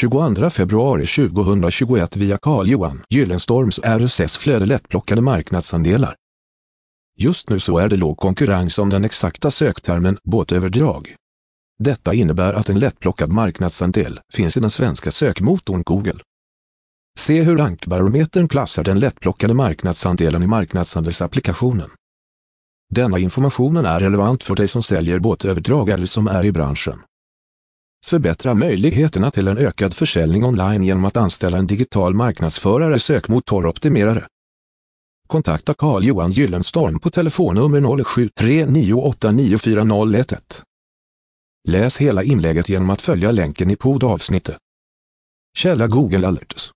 22 februari 2021 via Carl-Johan Gyllenstorms RSS-flöde lättplockade marknadsandelar. Just nu så är det låg konkurrens om den exakta söktermen båtöverdrag. Detta innebär att en lättplockad marknadsandel finns i den svenska sökmotorn Google. Se hur rankbarometern klassar den lättplockade marknadsandelen i marknadsandelsapplikationen. Denna informationen är relevant för dig som säljer båtöverdrag eller som är i branschen. Förbättra möjligheterna till en ökad försäljning online genom att anställa en digital marknadsförare sökmotoroptimerare. Kontakta Carl-Johan Gyllenstorm på telefonnummer 0739894011. Läs hela inlägget genom att följa länken i poddavsnittet. Källa Google Alerts